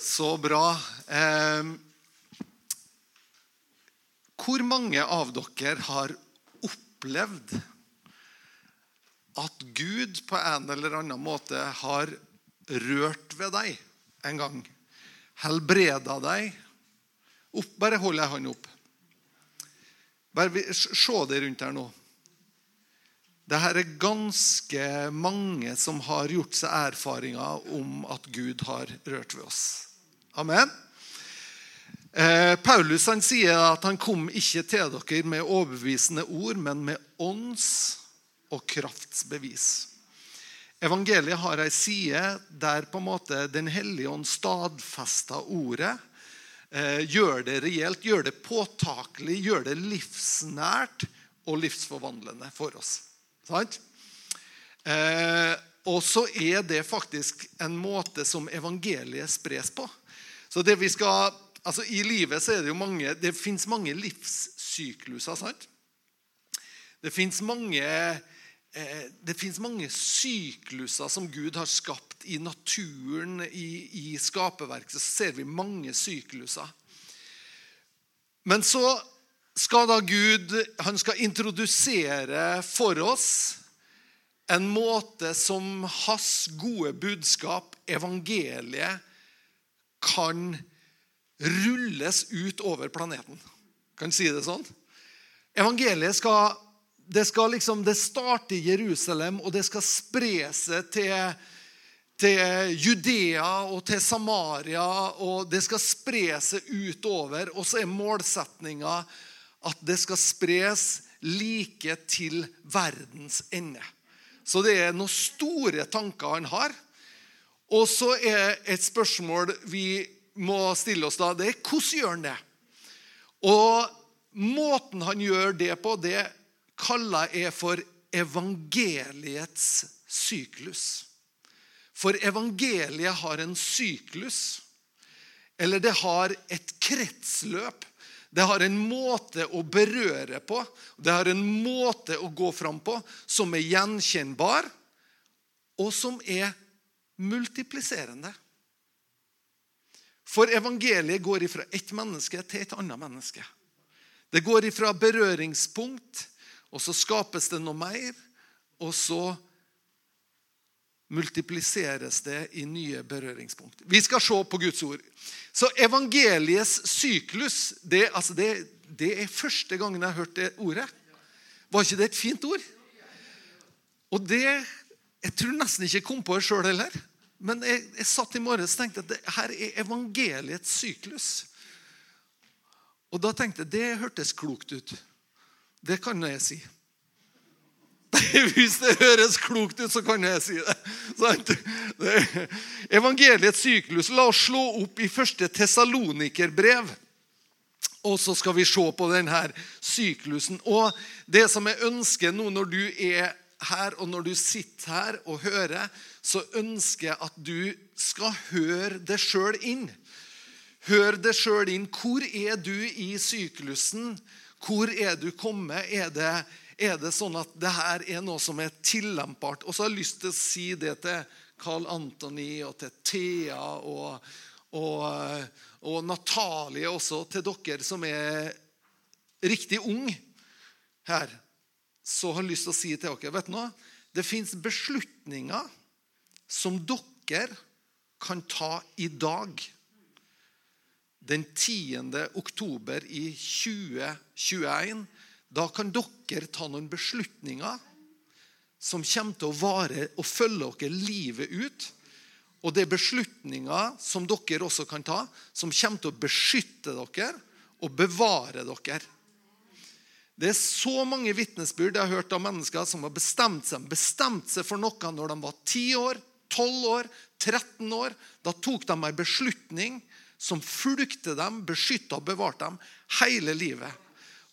Så bra. Eh, hvor mange av dere har opplevd at Gud på en eller annen måte har rørt ved deg en gang? Helbreda deg? Opp, bare hold ei hånd opp. Bare Se deg rundt her nå. Det her er ganske mange som har gjort seg erfaringer om at Gud har rørt ved oss. Amen. Eh, Paulus han sier at han kom ikke til dere med overbevisende ord, men med ånds og kraftsbevis. Evangeliet har ei side der på en måte Den hellige ånd stadfester ordet. Eh, gjør det reelt, gjør det påtakelig, gjør det livsnært og livsforvandlende for oss. Sant? Eh, og så er det faktisk en måte som evangeliet spres på. Så det vi skal, altså I livet så er det jo mange Det fins mange livssykluser. sant? Det fins mange, eh, mange sykluser som Gud har skapt i naturen, i, i skaperverket. Så ser vi mange sykluser. Men så skal da Gud han skal introdusere for oss en måte som hans gode budskap, evangeliet, kan rulles ut over planeten. Kan si det sånn? Evangeliet skal det skal liksom, det starter i Jerusalem, og det skal spre seg til, til Judea og til Samaria. og Det skal spre seg utover. Og så er målsetninga at det skal spres like til verdens ende. Så det er noen store tanker han har. Og så er et spørsmål vi må stille oss da, det er hvordan gjør han det? Og måten han gjør det på, det kaller jeg for evangeliets syklus. For evangeliet har en syklus, eller det har et kretsløp. Det har en måte å berøre på, det har en måte å gå fram på som er gjenkjennbar, og som er multipliserende. For evangeliet går ifra ett menneske til et annet menneske. Det går ifra berøringspunkt, og så skapes det noe mer, og så multipliseres det i nye berøringspunkt. Vi skal se på Guds ord. Så evangeliets syklus det, altså det, det er første gangen jeg har hørt det ordet. Var ikke det et fint ord? Og det Jeg tror nesten ikke jeg kom på det sjøl heller. Men jeg, jeg satt i morges og tenkte at det, her er evangeliets syklus. Og da tenkte jeg det hørtes klokt ut. Det kan jeg si. Hvis det høres klokt ut, så kan jeg si det. Evangeliets syklus. La oss slå opp i første Tesalonikerbrev. Og så skal vi se på denne syklusen. Og det som jeg ønsker nå når du er her, og når du sitter her og hører, så ønsker jeg at du skal høre det sjøl inn. Hør det sjøl inn. Hvor er du i syklusen? Hvor er du kommet? Er det, er det sånn at det her er noe som er tillempbart? Og så har jeg lyst til å si det til Carl Antony og til Thea og, og, og Natalie også, til dere som er riktig unge her. Så har lyst til å si til dere vet du noe? Det fins beslutninger som dere kan ta i dag den 10. oktober i 2021, da kan dere ta noen beslutninger som kommer til å vare og følge dere livet ut. Og det er beslutninger som dere også kan ta, som kommer til å beskytte dere og bevare dere. Det er så mange vitnesbyrd jeg har hørt av mennesker som har bestemt seg, bestemt seg for noe når de var 10 år, 12 år, 13 år. Da tok de en beslutning som fulgte dem, beskytta og bevarte dem hele livet.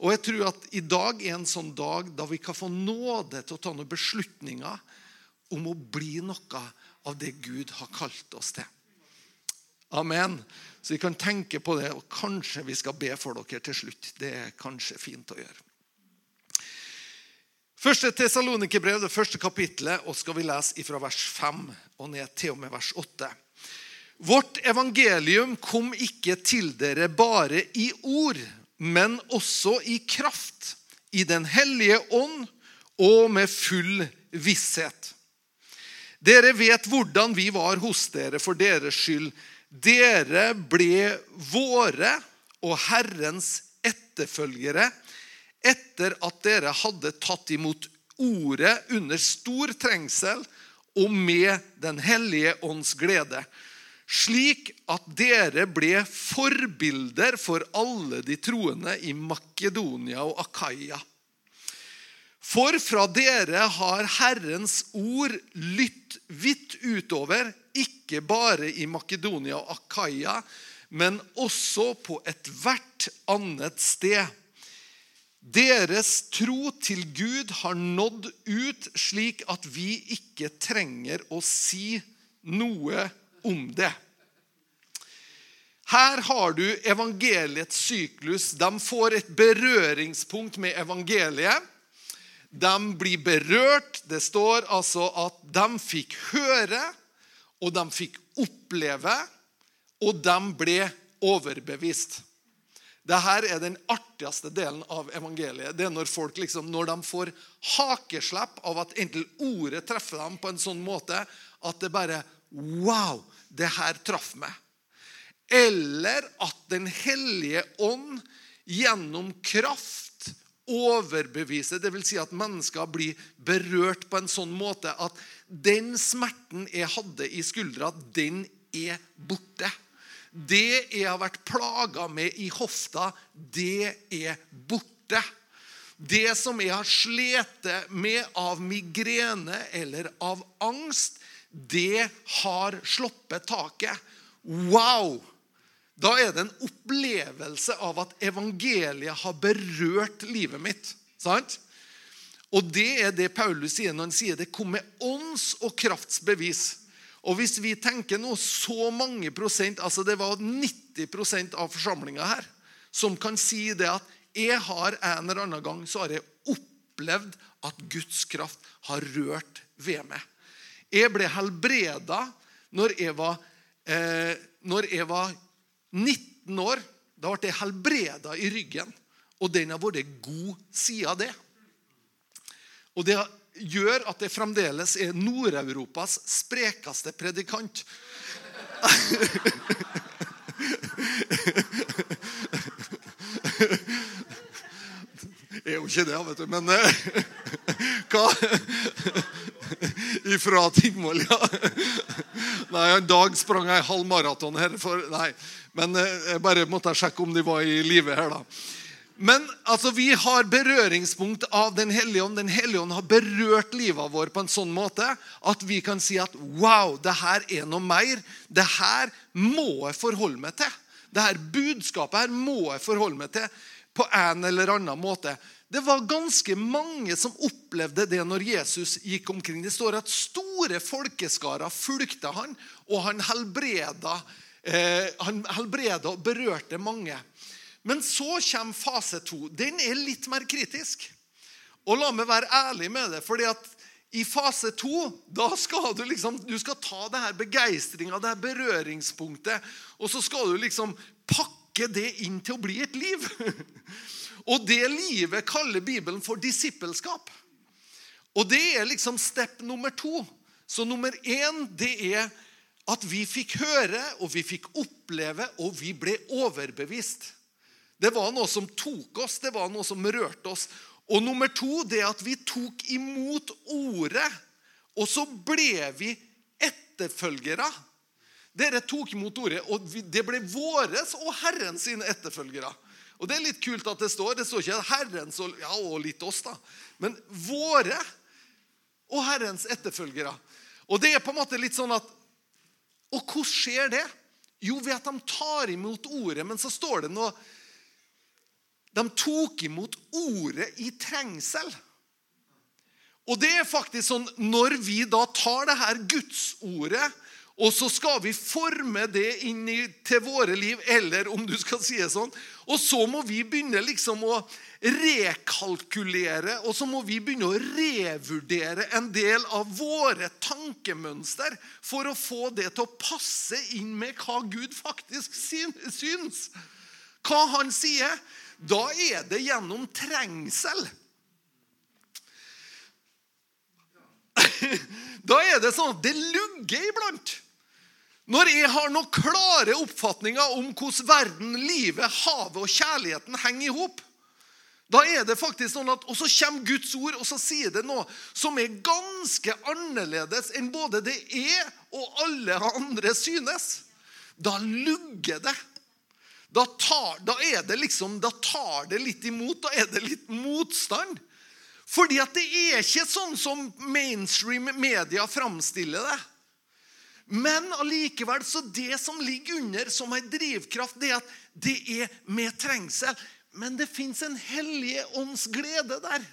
Og jeg tror at i dag er en sånn dag da vi kan få nåde til å ta noen beslutninger om å bli noe av det Gud har kalt oss til. Amen. Så vi kan tenke på det, og kanskje vi skal be for dere til slutt. Det er kanskje fint å gjøre. Første Tesalonikerbrev, det første kapittelet, og skal vi lese fra vers 5 og ned til og med vers 8. Vårt evangelium kom ikke til dere bare i ord, men også i kraft, i Den hellige ånd og med full visshet. Dere vet hvordan vi var hos dere for deres skyld. Dere ble våre og Herrens etterfølgere etter at dere hadde tatt imot ordet under stor trengsel og med Den hellige ånds glede, slik at dere ble forbilder for alle de troende i Makedonia og Akaya. For fra dere har Herrens ord lytt vidt utover, ikke bare i Makedonia og Akaya, men også på ethvert annet sted. Deres tro til Gud har nådd ut slik at vi ikke trenger å si noe om det. Her har du evangeliets syklus. De får et berøringspunkt med evangeliet. De blir berørt. Det står altså at de fikk høre, og de fikk oppleve, og de ble overbevist. Dette er den artigste delen av evangeliet. Det er når folk liksom, når de får hakeslepp av at enten ordet treffer dem på en sånn måte at det bare Wow! Det her traff meg. Eller at Den hellige ånd gjennom kraft overbevise. Dvs. Si at mennesker blir berørt på en sånn måte at den smerten jeg hadde i skuldra, den er borte. Det jeg har vært plaga med i hofta, det er borte. Det som jeg har slitt med av migrene eller av angst, det har sluppet taket. Wow! Da er det en opplevelse av at evangeliet har berørt livet mitt. Sant? Og det er det Paulus sier når han sier det kom med ånds- og kraftsbevis. Og hvis vi tenker nå så mange prosent, altså det var 90% av forsamlinga her, som kan si det at jeg har en eller annen gang så har jeg opplevd at Guds kraft har rørt ved meg. Jeg ble helbreda når jeg var, eh, når jeg var 19 år. Da ble jeg helbreda i ryggen, og den har vært god siden det. Og det gjør at det fremdeles er Nord-Europas sprekeste predikant. Jeg er jo ikke det, vet du, men eh, hva? Ifra Tingvoll, ja. Nei, En dag sprang jeg halv maraton her. For, nei, men eh, jeg bare måtte sjekke om de var i live her, da. Men altså, vi har berøringspunkt av Den hellige ånd. Den hellige ånd har berørt livet vårt på en sånn måte at vi kan si at wow, det her er noe mer. Det her må jeg forholde meg til. Det her budskapet her må jeg forholde meg til på en eller annen måte. Det var ganske mange som opplevde det når Jesus gikk omkring. Det står at store folkeskarer fulgte han, og han helbreda Eh, han helbreda og berørte mange. Men så kommer fase to. Den er litt mer kritisk. Og la meg være ærlig med det. fordi at i fase to da skal du liksom, du skal ta det her begeistringa, det her berøringspunktet, og så skal du liksom pakke det inn til å bli et liv. Og det livet kaller Bibelen for disippelskap. Og det er liksom step nummer to. Så nummer én det er at vi fikk høre, og vi fikk oppleve, og vi ble overbevist. Det var noe som tok oss, det var noe som rørte oss. Og nummer to det at vi tok imot ordet, og så ble vi etterfølgere. Dere tok imot ordet, og det ble våres og Herren sine etterfølgere. Og Det er litt kult at det står. Det står ikke Herrens og, ja, og litt oss, da. Men våre og Herrens etterfølgere. Og det er på en måte litt sånn at og hvordan skjer det? Jo, ved at de tar imot ordet. Men så står det noe De tok imot ordet i trengsel. Og det er faktisk sånn når vi da tar det her gudsordet Og så skal vi forme det inn i, til våre liv, eller om du skal si det sånn. Og så må vi begynne liksom å rekalkulere, og så må vi begynne å revurdere en del av våre tankemønster for å få det til å passe inn med hva Gud faktisk syns. Hva han sier. Da er det gjennom trengsel. Da er det sånn at det lugger iblant. Når jeg har noen klare oppfatninger om hvordan verden, livet, havet og kjærligheten henger i hop, da er det faktisk sånn at, Og så kommer Guds ord og så sier det noe som er ganske annerledes enn både det er og alle andre synes. Da lugger det. Da tar, da det liksom, da tar det litt imot. Da er det litt motstand. Fordi at det er ikke sånn som mainstream media framstiller det. Men allikevel, så det som ligger under som en drivkraft, det er at det er med trengsel. Men det fins en hellige ånds glede der.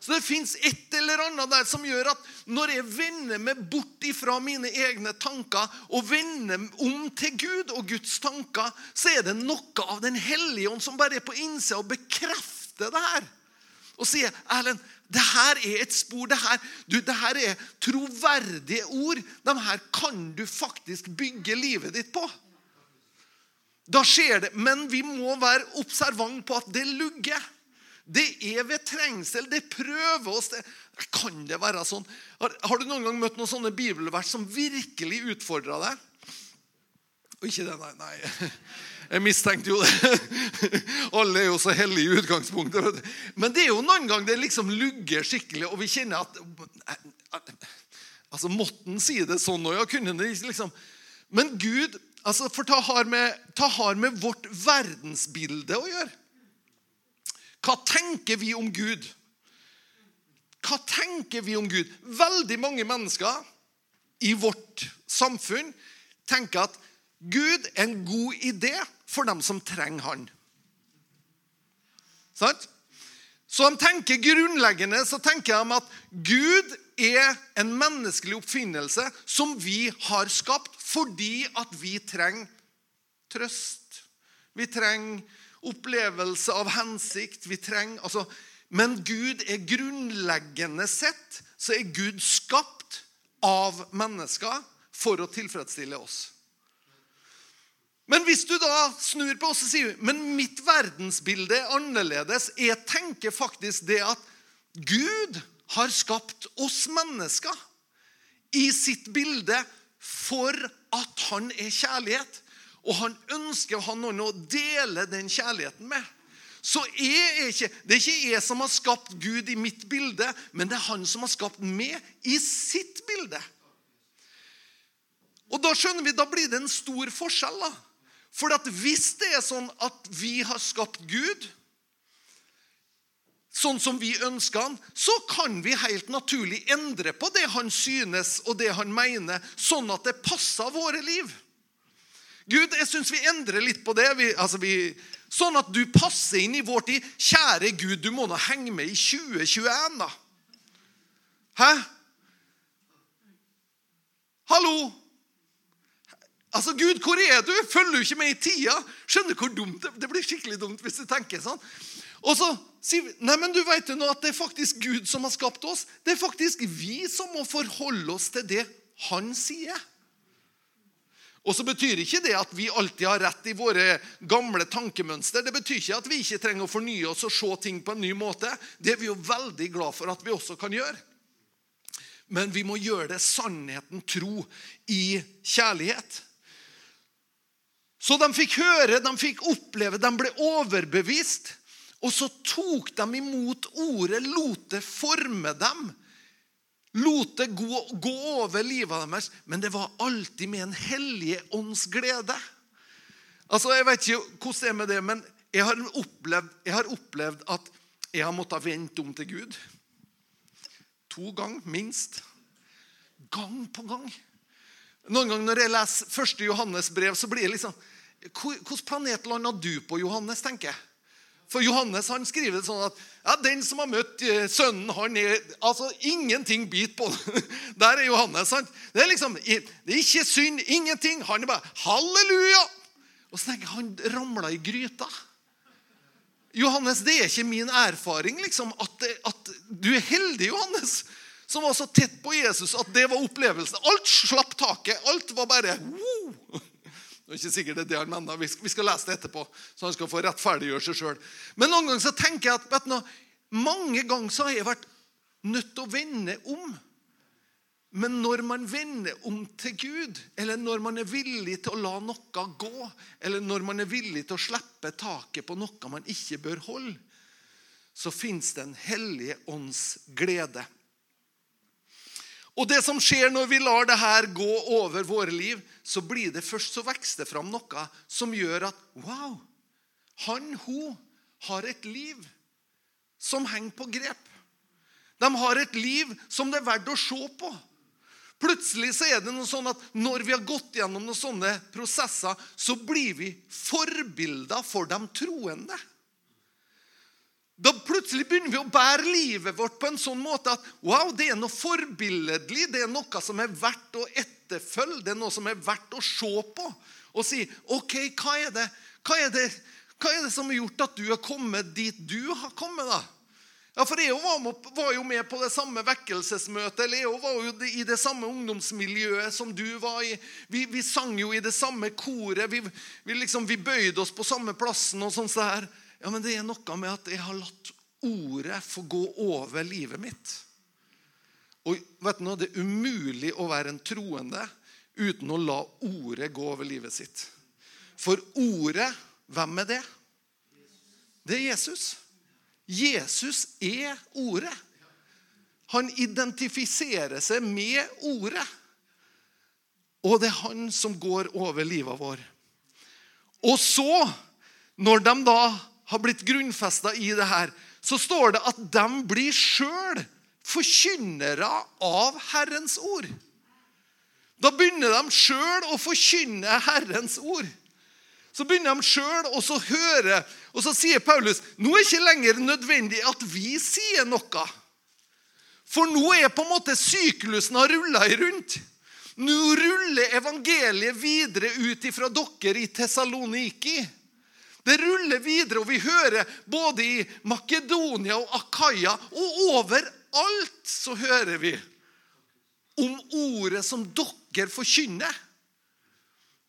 Så det fins et eller annet der som gjør at når jeg vender meg bort ifra mine egne tanker og vender om til Gud og Guds tanker, så er det noe av Den hellige ånd som bare er på innsida og bekrefter det her. Og sier, 'Erlend, det her er et spor. Det her, du, det her er troverdige ord. De her kan du faktisk bygge livet ditt på. Da skjer det. Men vi må være observant på at det lugger. Det er ved trengsel. Det prøver oss. Det. Kan det være sånn? Har, har, du noen gang møtt noen sånne bibelvers som virkelig utfordra deg? Og ikke det, nei. nei. Jeg mistenkte jo det. Alle er jo så hellige i utgangspunktet. Men det er jo noen ganger det liksom lugger skikkelig, og vi kjenner at Altså, Måtte han si det sånn? Og ja, kunne det liksom Men Gud altså, For ta har, med, ta har med vårt verdensbilde å gjøre. Hva tenker vi om Gud? Hva tenker vi om Gud? Veldig mange mennesker i vårt samfunn tenker at Gud er en god idé for dem som trenger han. Sant? Så de tenker grunnleggende så tenker de at Gud er en menneskelig oppfinnelse som vi har skapt fordi at vi trenger trøst. Vi trenger opplevelse av hensikt. Vi trenger, altså, men Gud er grunnleggende sett så er Gud skapt av mennesker for å tilfredsstille oss. Men hvis du da snur på oss og sier men mitt verdensbilde er annerledes Jeg tenker faktisk det at Gud har skapt oss mennesker i sitt bilde for at han er kjærlighet. Og han ønsker å ha noen å dele den kjærligheten med. Så jeg er ikke, Det er ikke jeg som har skapt Gud i mitt bilde, men det er han som har skapt meg i sitt bilde. Og Da skjønner vi, da blir det en stor forskjell. da. For hvis det er sånn at vi har skapt Gud sånn som vi ønsker han, så kan vi helt naturlig endre på det han synes og det han mener, sånn at det passer våre liv. Gud, jeg syns vi endrer litt på det. Vi, altså vi, sånn at du passer inn i vår tid. Kjære Gud, du må nå henge med i 2021, da. Hæ? Hallo? Altså, Gud, hvor er du? Følger du ikke med i tida? Skjønner du hvor dumt det, det blir skikkelig dumt hvis du tenker sånn. Og så sier vi nei, men du vet jo nå at det er faktisk Gud som har skapt oss. Det er faktisk vi som må forholde oss til det han sier. Og så betyr ikke det at vi alltid har rett i våre gamle tankemønster. Det betyr ikke at vi ikke trenger å fornye oss og se ting på en ny måte. Det er vi jo veldig glad for at vi også kan gjøre. Men vi må gjøre det sannheten tro i kjærlighet. Så de fikk høre, de fikk oppleve, de ble overbevist. Og så tok de imot ordet, lot det forme dem. Lot det gå, gå over livet deres. Men det var alltid med en hellige ånds glede. Altså, Jeg vet ikke hvordan det er med det, men jeg har opplevd, jeg har opplevd at jeg har måttet vente om til Gud. To ganger, minst. Gang på gang. Noen ganger når jeg leser første Johannes brev, så blir jeg liksom Hvilken planet landa du på, Johannes? tenker jeg. For Johannes han skriver sånn at ja, den som har møtt eh, sønnen, han er altså Ingenting biter på. Der er Johannes. sant? Det er liksom, det er ikke synd, ingenting. Han er bare halleluja! Og så tenker jeg, han ramla i gryta. Johannes, det er ikke min erfaring liksom, at, at Du er heldig, Johannes, som var så tett på Jesus at det var opplevelsen. Alt slapp taket. Alt var bare wow. Det er ikke sikkert det er det han mener. Vi skal lese det etterpå, så han skal få rettferdiggjøre seg sjøl. Men noen ganger så tenker jeg at du, mange ganger så har jeg vært nødt til å vende om. Men når man vender om til Gud, eller når man er villig til å la noe gå, eller når man er villig til å slippe taket på noe man ikke bør holde, så fins det en hellige ånds glede. Og det som skjer når vi lar det her gå over våre liv, så blir det først så vokser det fram noe som gjør at Wow! Han, hun har et liv som henger på grep. De har et liv som det er verdt å se på. Plutselig så er det noe sånn at når vi har gått gjennom noen sånne prosesser, så blir vi forbilder for de troende. Da plutselig begynner vi å bære livet vårt på en sånn måte at wow, det er noe forbilledlig. Det er noe som er verdt å etterfølge. Det er noe som er verdt å se på. Og si OK, hva er det, hva er det, hva er det som har gjort at du har kommet dit du har kommet? da? Ja, for Jeg var, jo med på det samme vekkelsesmøtet. eller Jeg var jo i det samme ungdomsmiljøet som du var i. Vi, vi sang jo i det samme koret. Vi, vi, liksom, vi bøyde oss på samme plassen. og sånn. så her. Ja, men det er noe med at jeg har latt ordet få gå over livet mitt. Og vet du noe, Det er umulig å være en troende uten å la ordet gå over livet sitt. For ordet, hvem er det? Det er Jesus. Jesus er ordet. Han identifiserer seg med ordet. Og det er han som går over livet vår. Og så, når de da har blitt grunnfesta i det her, så står det at de blir sjøl forkynnere av Herrens ord. Da begynner de sjøl å forkynne Herrens ord. Så begynner de sjøl å høre, og så sier Paulus nå er det ikke lenger nødvendig at vi sier noe. For nå er på en måte syklusen har rulla rundt. Nå ruller evangeliet videre ut ifra dere i Tessaloniki. Det ruller videre, og vi hører både i Makedonia og Akaya og overalt så hører vi om ordet som dere forkynner.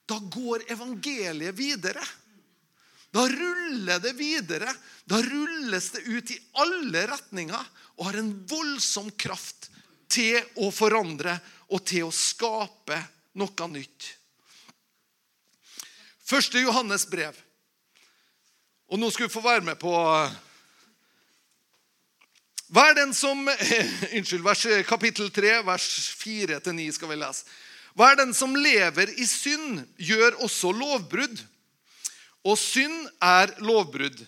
Da går evangeliet videre. Da ruller det videre. Da rulles det ut i alle retninger og har en voldsom kraft til å forandre og til å skape noe nytt. Første Johannes brev og nå skal vi få være med på Hva er den som Unnskyld, vers, kapittel 3, vers 4-9 skal vi lese. Er den som lever i synd, gjør også lovbrudd. Og synd er lovbrudd.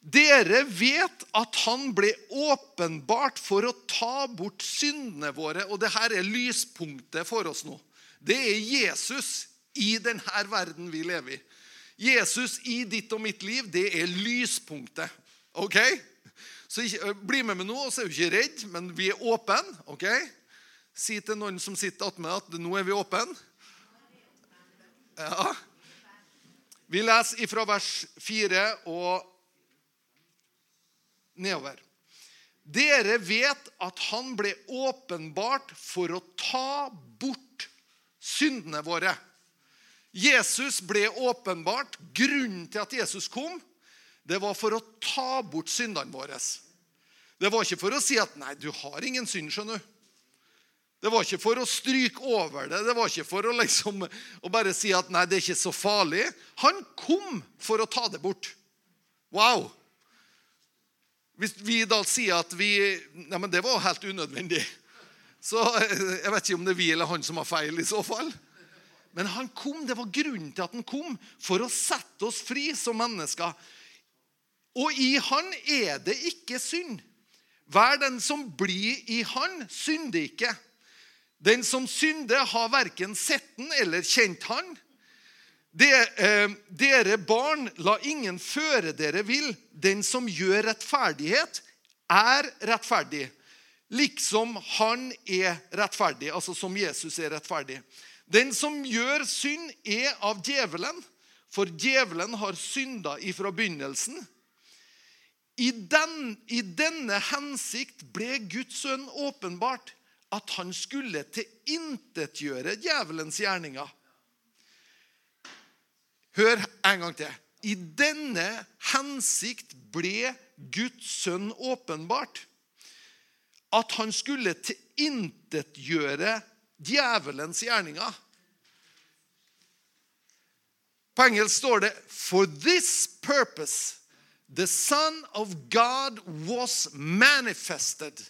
Dere vet at han ble åpenbart for å ta bort syndene våre. Og det her er lyspunktet for oss nå. Det er Jesus i denne verden vi lever i. Jesus i ditt og mitt liv, det er lyspunktet. Ok? Så ikke, Bli med meg nå, så er du ikke redd, men vi er åpne. ok? Si til noen som sitter attmed at nå er vi åpne. Ja. Vi leser ifra vers 4 og nedover. Dere vet at han ble åpenbart for å ta bort syndene våre. Jesus ble åpenbart. Grunnen til at Jesus kom, det var for å ta bort syndene våre. Det var ikke for å si at 'nei, du har ingen synd', skjønner du. Det var ikke for å stryke over det. Det var ikke for å, liksom, å bare si at 'nei, det er ikke så farlig'. Han kom for å ta det bort. Wow! Hvis vi da sier at vi Nei, men det var helt unødvendig. Så eh, jeg vet ikke om det er vi eller han som har feil i så fall. Men han kom, det var grunnen til at han kom, for å sette oss fri som mennesker. Og i han er det ikke synd. Hver den som blir i han, synder ikke. Den som synder, har verken sett den eller kjent han. De, eh, dere barn, la ingen føre dere vill. Den som gjør rettferdighet, er rettferdig. Liksom han er rettferdig, altså som Jesus er rettferdig. Den som gjør synd, er av djevelen, for djevelen har synda ifra begynnelsen. I, den, I denne hensikt ble Guds sønn åpenbart at han skulle tilintetgjøre djevelens gjerninger. Hør en gang til. I denne hensikt ble Guds sønn åpenbart. At han skulle tilintetgjøre djevelens gjerninger. På engelsk står det 'For this purpose the Son of God was manifested,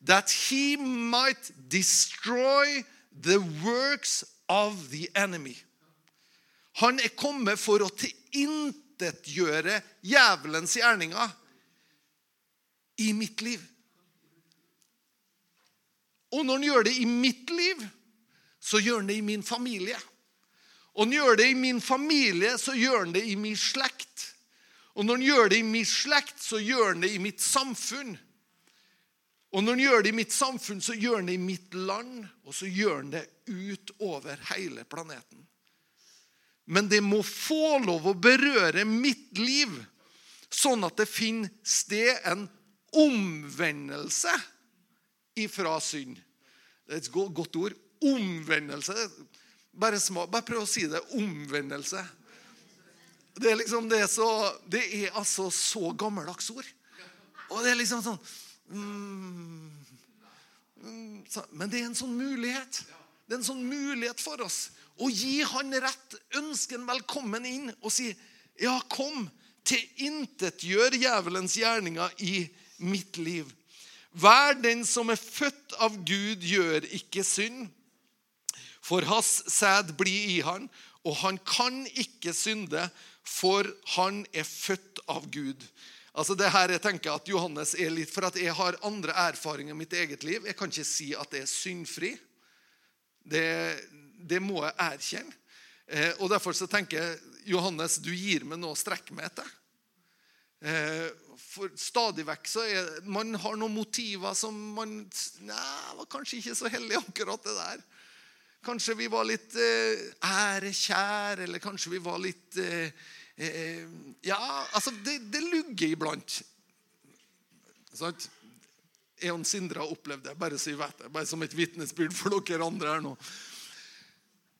that he might destroy the works of the enemy'. Han er kommet for å tilintetgjøre djevelens gjerninger i mitt liv. Og når han gjør det i mitt liv, så gjør han det i min familie. Og når han gjør det i min familie, så gjør han det i min slekt. Og når han gjør det i min slekt, så gjør han det i mitt samfunn. Og når han gjør det i mitt samfunn, så gjør han det i mitt land, og så gjør han det utover hele planeten. Men det må få lov å berøre mitt liv, sånn at det finner sted en omvendelse ifra synd. Det er et godt ord. Omvendelse. Bare, smak, bare prøv å si det. Omvendelse. Det er liksom det så, det er altså så gammeldags ord. Og det er liksom sånn mm, mm, Men det er en sånn mulighet. Det er en sånn mulighet for oss å gi han rett, ønske han velkommen inn og si, 'Ja, kom, tilintetgjør djevelens gjerninger i mitt liv.' Hver den som er født av Gud, gjør ikke synd. For hans sæd blir i han, og han kan ikke synde, for han er født av Gud. Altså det her Jeg tenker at Johannes er litt, For at jeg har andre erfaringer i mitt eget liv. Jeg kan ikke si at jeg er syndfri. Det, det må jeg erkjenne. Eh, og Derfor så tenker jeg Johannes, du gir meg noe å strekke meg etter. Eh, for stadig vekk så er Man har noen motiver som man Nei, var kanskje ikke så heldig, akkurat det der. Kanskje vi var litt eh, ærekjær, eller kanskje vi var litt eh, eh, Ja, altså, det, det lugger iblant. Sant? Eon og Sindre har opplevd det, bare så vi vet det. Bare som et vitnesbyrd for dere andre her nå.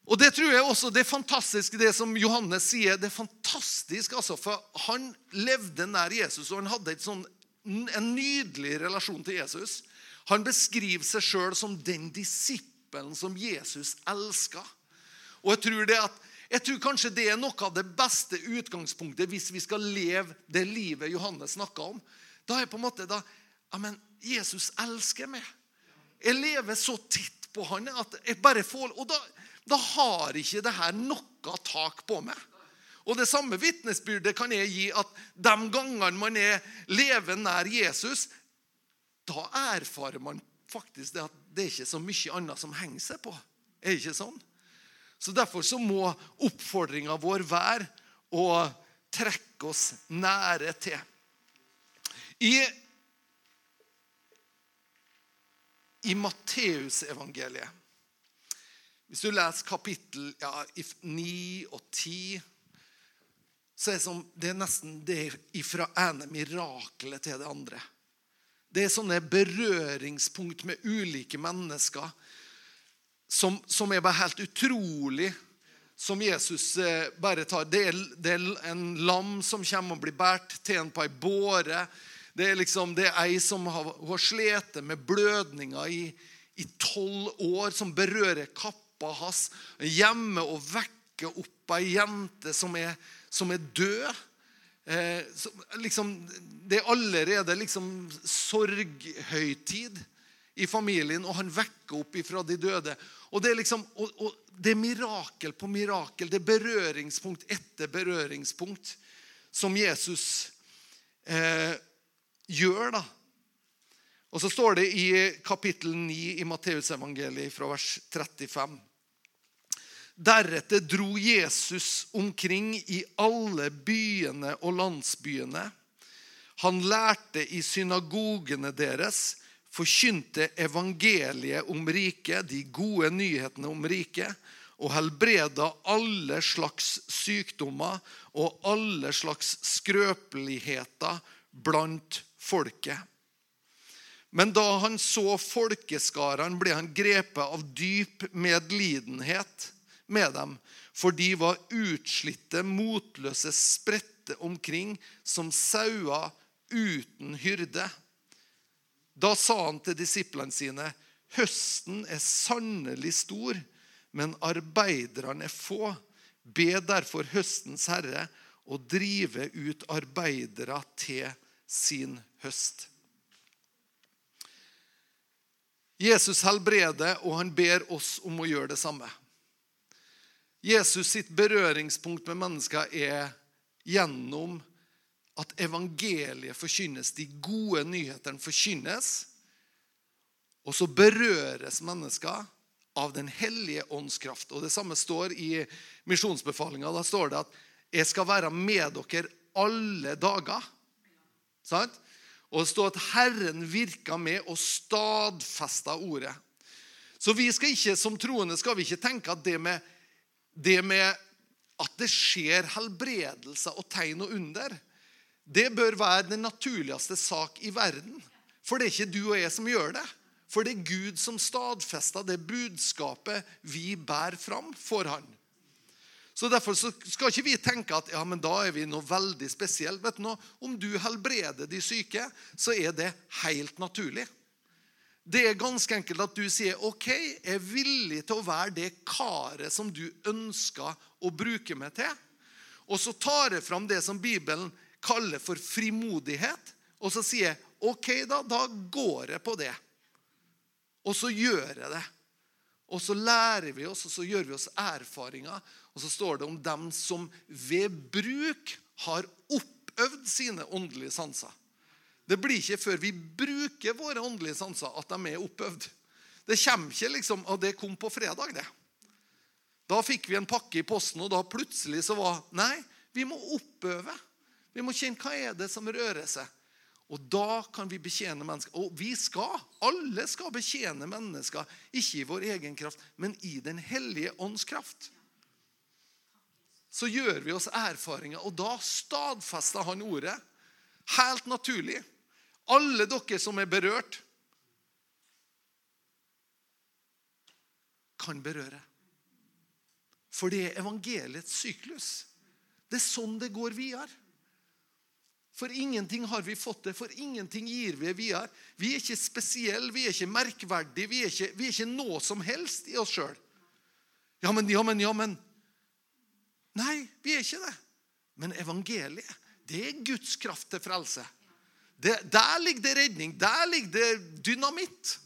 Og Det tror jeg også det er fantastisk, det som Johannes sier. det er fantastisk, altså, For han levde nær Jesus, og han hadde sånn, en nydelig relasjon til Jesus. Han beskriver seg sjøl som den disippelen som Jesus elska. Og jeg tror, at, jeg tror kanskje det er noe av det beste utgangspunktet hvis vi skal leve det livet Johannes snakka om. Da er på en måte da, ja, men Jesus elsker meg. Jeg lever så titt på han at jeg bare får Og da, da har ikke det her noe tak på meg. Og Det samme vitnesbyrdet kan jeg gi at de gangene man er levende nær Jesus, da erfarer man faktisk det at det er ikke så mye annet som henger seg på. Er det ikke sånn? Så Derfor så må oppfordringa vår være å trekke oss nære til. I, i Matteusevangeliet hvis du leser kapittel ja, 9 og 10, så er det, som, det er nesten det fra ene mirakelet til det andre. Det er sånne berøringspunkt med ulike mennesker som, som er bare helt utrolig, som Jesus eh, bare tar. Det er, det er, en lam som kommer og blir båret til en på ei båre. Det er liksom, det er ei som har, har slitt med blødninger i tolv år, som berører kapp pappa hans hjemme og vekke opp ei jente som er, som er død. Eh, som, liksom, det er allerede liksom sorghøytid i familien, og han vekker opp ifra de døde. Og Det er liksom, og, og det er mirakel på mirakel. Det er berøringspunkt etter berøringspunkt som Jesus eh, gjør. da. Og Så står det i kapittel 9 i Matteusevangeliet fra vers 35. Deretter dro Jesus omkring i alle byene og landsbyene. Han lærte i synagogene deres, forkynte evangeliet om riket, de gode nyhetene om riket, og helbreda alle slags sykdommer og alle slags skrøpeligheter blant folket. Men da han så folkeskarene, ble han grepet av dyp medlidenhet med dem, for de var utslitte, motløse, spredte omkring som sauer uten hyrde. Da sa han til disiplene sine.: Høsten er sannelig stor, men arbeiderne er få. Be derfor høstens herre å drive ut arbeidere til sin høst. Jesus helbreder, og han ber oss om å gjøre det samme. Jesus sitt berøringspunkt med mennesker er gjennom at evangeliet forkynnes, de gode nyhetene forkynnes. Og så berøres mennesker av Den hellige ånds kraft. Og Det samme står i misjonsbefalinga. Da står det at 'jeg skal være med dere alle dager'. Sant? Og det står at Herren virka med og stadfesta ordet. Så vi skal ikke, som troende skal vi ikke tenke at det med, det med at det skjer helbredelser og tegn og under, det bør være den naturligste sak i verden. For det er ikke du og jeg som gjør det. For det er Gud som stadfester det budskapet vi bærer fram for Han. Så Derfor så skal ikke vi tenke at ja, men da er vi noe veldig spesielt. Vet du noe? Om du helbreder de syke, så er det helt naturlig. Det er ganske enkelt at du sier OK, jeg er villig til å være det karet som du ønsker å bruke meg til. Og så tar jeg fram det som Bibelen kaller for frimodighet. Og så sier jeg OK, da, da går jeg på det. Og så gjør jeg det. Og så lærer vi oss, og så gjør vi oss erfaringer. Og så står det om dem som ved bruk har oppøvd sine åndelige sanser. Det blir ikke før vi bruker våre åndelige sanser, at de er oppøvd. Det kommer ikke liksom, og det kom på fredag, det. Da fikk vi en pakke i posten, og da plutselig så var Nei, vi må oppøve. Vi må kjenne hva er det som rører seg. Og da kan vi betjene mennesker. Og vi skal. Alle skal betjene mennesker. Ikke i vår egen kraft, men i Den hellige ånds kraft så gjør vi oss erfaringer, og da stadfester han ordet. Helt naturlig. Alle dere som er berørt, kan berøre. For det er evangeliets syklus. Det er sånn det går videre. For ingenting har vi fått det, for ingenting gir vi videre. Vi er ikke spesielle, vi er ikke merkverdige, vi er ikke, vi er ikke noe som helst i oss sjøl. Ja, men, ja, men, ja, men. Nei, vi er ikke det. Men evangeliet, det er Guds kraft til frelse. Det, der ligger det redning. Der ligger det dynamitt.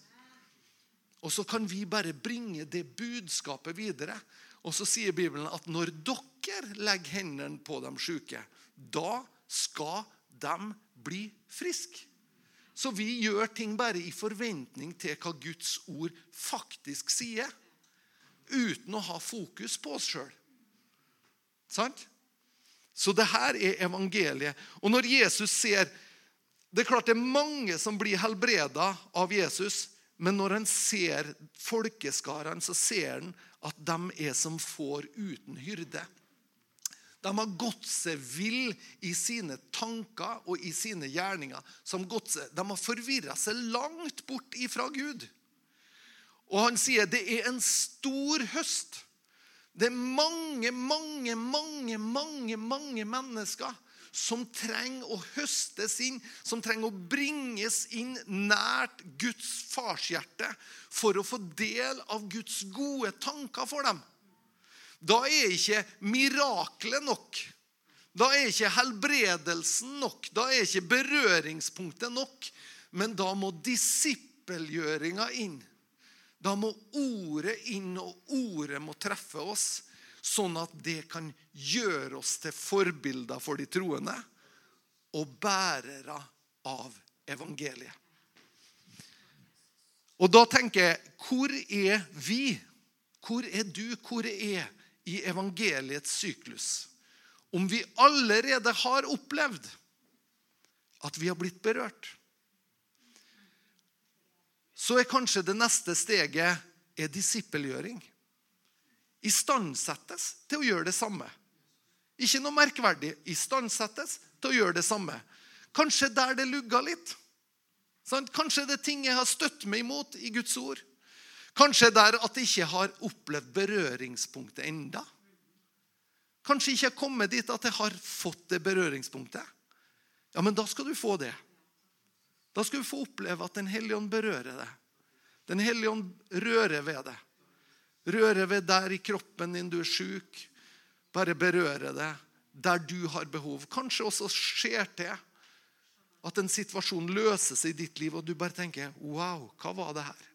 Og så kan vi bare bringe det budskapet videre. Og så sier Bibelen at når dere legger hendene på de syke, da skal de bli friske. Så vi gjør ting bare i forventning til hva Guds ord faktisk sier. Uten å ha fokus på oss sjøl. Sant? Så det her er evangeliet. Og når Jesus ser Det er klart det er mange som blir helbreda av Jesus, men når han ser folkeskarene, så ser han at de er som får uten hyrde. De har gått seg vill i sine tanker og i sine gjerninger. Seg, de har forvirra seg langt bort ifra Gud. Og han sier det er en stor høst. Det er mange, mange, mange, mange, mange mennesker som trenger å høstes inn, som trenger å bringes inn nært Guds farshjerte for å få del av Guds gode tanker for dem. Da er ikke miraklet nok. Da er ikke helbredelsen nok. Da er ikke berøringspunktet nok. Men da må disippelgjøringa inn. Da må ordet inn, og ordet må treffe oss, sånn at det kan gjøre oss til forbilder for de troende og bærere av evangeliet. Og da tenker jeg hvor er vi? Hvor er du? Hvor er i evangeliets syklus, om vi allerede har opplevd at vi har blitt berørt, så er kanskje det neste steget er disippelgjøring. Istandsettes til å gjøre det samme. Ikke noe merkverdig. Istandsettes til å gjøre det samme. Kanskje der det lugga litt. Kanskje det er ting jeg har støtt meg imot i Guds ord. Kanskje der at jeg ikke har opplevd berøringspunktet enda. Kanskje ikke har kommet dit at jeg har fått det berøringspunktet. Ja, men da skal du få det. Da skal du få oppleve at Den hellige ånd berører deg. Den hellige ånd rører ved deg. Rører ved der i kroppen din du er sjuk. Bare berøre det der du har behov. Kanskje også skjer det at en situasjon løser seg i ditt liv, og du bare tenker 'Wow, hva var det her?'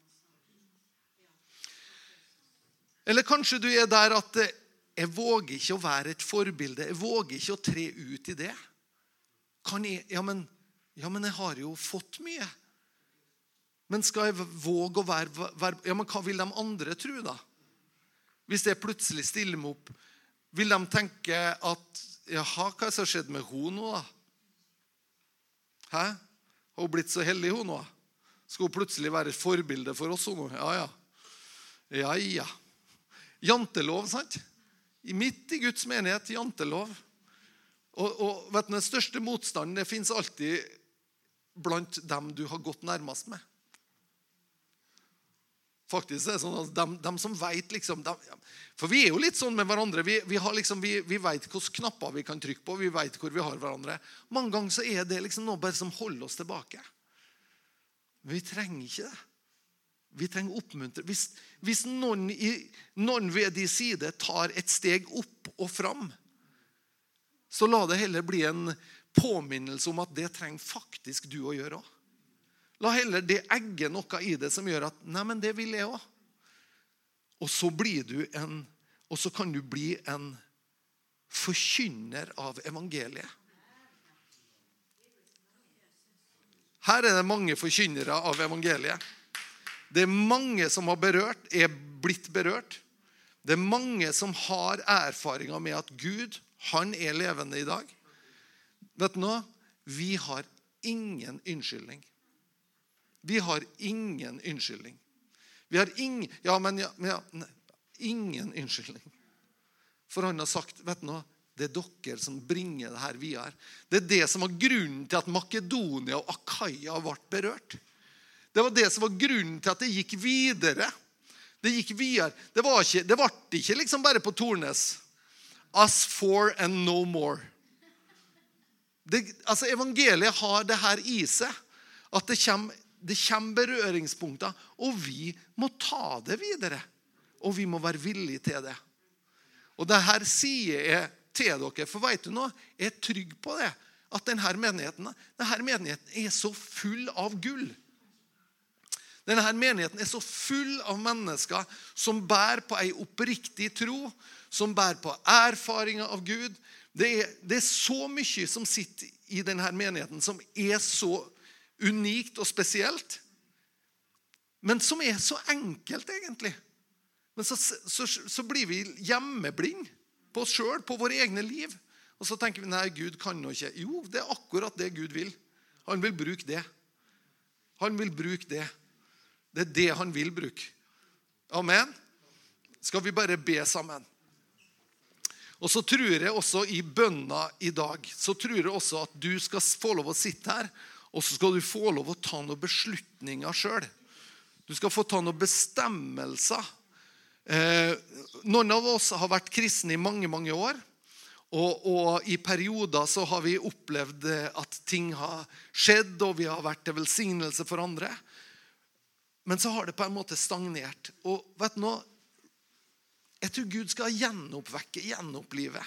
Eller kanskje du er der at 'Jeg våger ikke å være et forbilde. Jeg våger ikke å tre ut i det.' Jeg, ja, men, ja, men jeg har jo fått mye. Men skal jeg våge å være, være Ja, men hva vil de andre tro, da? Hvis jeg plutselig stiller meg opp, vil de tenke at Jaha, hva er det som har skjedd med henne nå, da? Hæ? Har hun blitt så hellig, hun nå? Skal hun plutselig være et forbilde for oss? Hun? Ja, ja. Ja, ja. Jantelov, sant? Midt i Guds menighet, jantelov. Og, og vet du, Den største motstanden det fins alltid blant dem du har gått nærmest med. Faktisk er sånn at de, de som vet liksom, de, For vi er jo litt sånn med hverandre. Vi, vi, liksom, vi, vi vet hvilke knapper vi kan trykke på. Vi vet hvor vi har hverandre. Mange ganger så er det liksom noe bare som holder oss tilbake. Men vi trenger ikke det. Vi trenger oppmuntre. Hvis, hvis noen, i, noen ved de side tar et steg opp og fram, så la det heller bli en påminnelse om at det trenger faktisk du å gjøre òg. La heller det egge noe i det som gjør at Nei, men det vil jeg òg. Og så blir du en Og så kan du bli en forkynner av evangeliet. Her er det mange forkynnere av evangeliet. Det er mange som har berørt, er blitt berørt. Det er mange som har erfaringer med at Gud, han er levende i dag. Vet du noe? Vi har ingen unnskyldning. Vi har ingen unnskyldning. Vi har ing, ja, men, ja, men ja, ingen unnskyldning. For han har sagt vet du noe, det er dere som bringer det her videre. Det er det som var grunnen til at Makedonia og Akaya ble berørt. Det var det som var grunnen til at det gikk videre. Det gikk videre. Det, var ikke, det ble ikke liksom bare på Tornes. Us for and no more. Det, altså Evangeliet har det her i seg. At det kommer det kommer berøringspunkter, og vi må ta det videre. Og vi må være villige til det. Og det her sier jeg til dere, for vet du noe? Jeg er trygg på det. At denne menigheten, denne menigheten er så full av gull. Denne menigheten er så full av mennesker som bærer på ei oppriktig tro, som bærer på erfaringer av Gud. Det er, det er så mye som sitter i denne menigheten, som er så unikt og spesielt, men som er så enkelt, egentlig. Men så, så, så blir vi hjemmeblind på oss sjøl, på våre egne liv. Og så tenker vi nei, Gud kan nå ikke. Jo, det er akkurat det Gud vil. Han vil bruke det. Han vil bruke det. Det er det han vil bruke. Amen. Skal vi bare be sammen? Og så tror jeg også i bønna i dag så tror jeg også at du skal få lov å sitte her og så skal du få lov å ta noen beslutninger sjøl. Du skal få ta noen bestemmelser. Eh, noen av oss har vært kristne i mange, mange år. Og, og, i perioder så har vi opplevd at ting har skjedd, og vi har vært til velsignelse for andre. Men så har det på en måte stagnert. Og vet du noe? Jeg tror Gud skal gjenoppvekke, gjenopplive.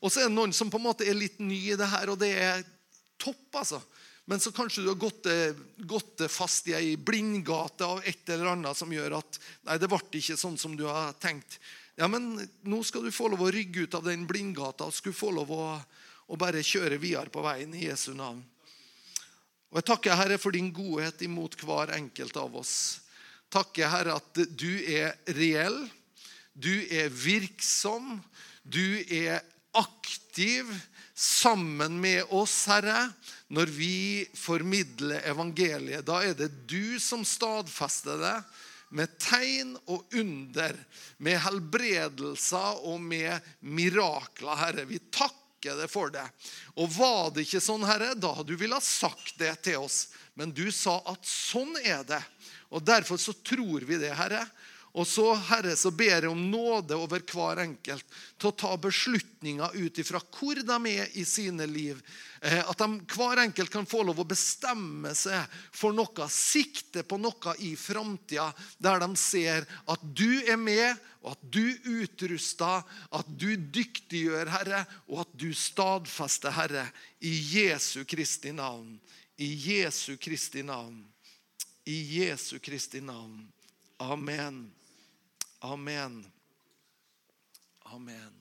Og så er det noen som på en måte er litt ny i det her, og det er topp, altså. Men så kanskje du har gått, gått fast i ei blindgate av et eller annet som gjør at nei, det ble ikke sånn som du har tenkt. Ja, men nå skal du få lov å rygge ut av den blindgata og skulle få lov å, å bare kjøre videre på veien i Jesu navn. Og Jeg takker Herre for din godhet imot hver enkelt av oss. Takker Herre at du er reell. Du er virksom. Du er aktiv sammen med oss, Herre, når vi formidler evangeliet. Da er det du som stadfester det med tegn og under, med helbredelser og med mirakler, Herre. Vi takker deg for det. Og var det ikke sånn, Herre, da hadde du villet sagt det til oss. Men du sa at sånn er det. Og Derfor så tror vi det, Herre. Og så, Herre, så ber jeg om nåde over hver enkelt til å ta beslutninger ut ifra hvor de er i sine liv. Eh, at de, hver enkelt kan få lov å bestemme seg for noe, sikte på noe i framtida, der de ser at du er med, og at du utruster, at du dyktiggjør, Herre, og at du stadfester, Herre, i Jesu Kristi navn. I Jesu Kristi navn. I Jesu Kristi navn. Amen. Amen. Amen.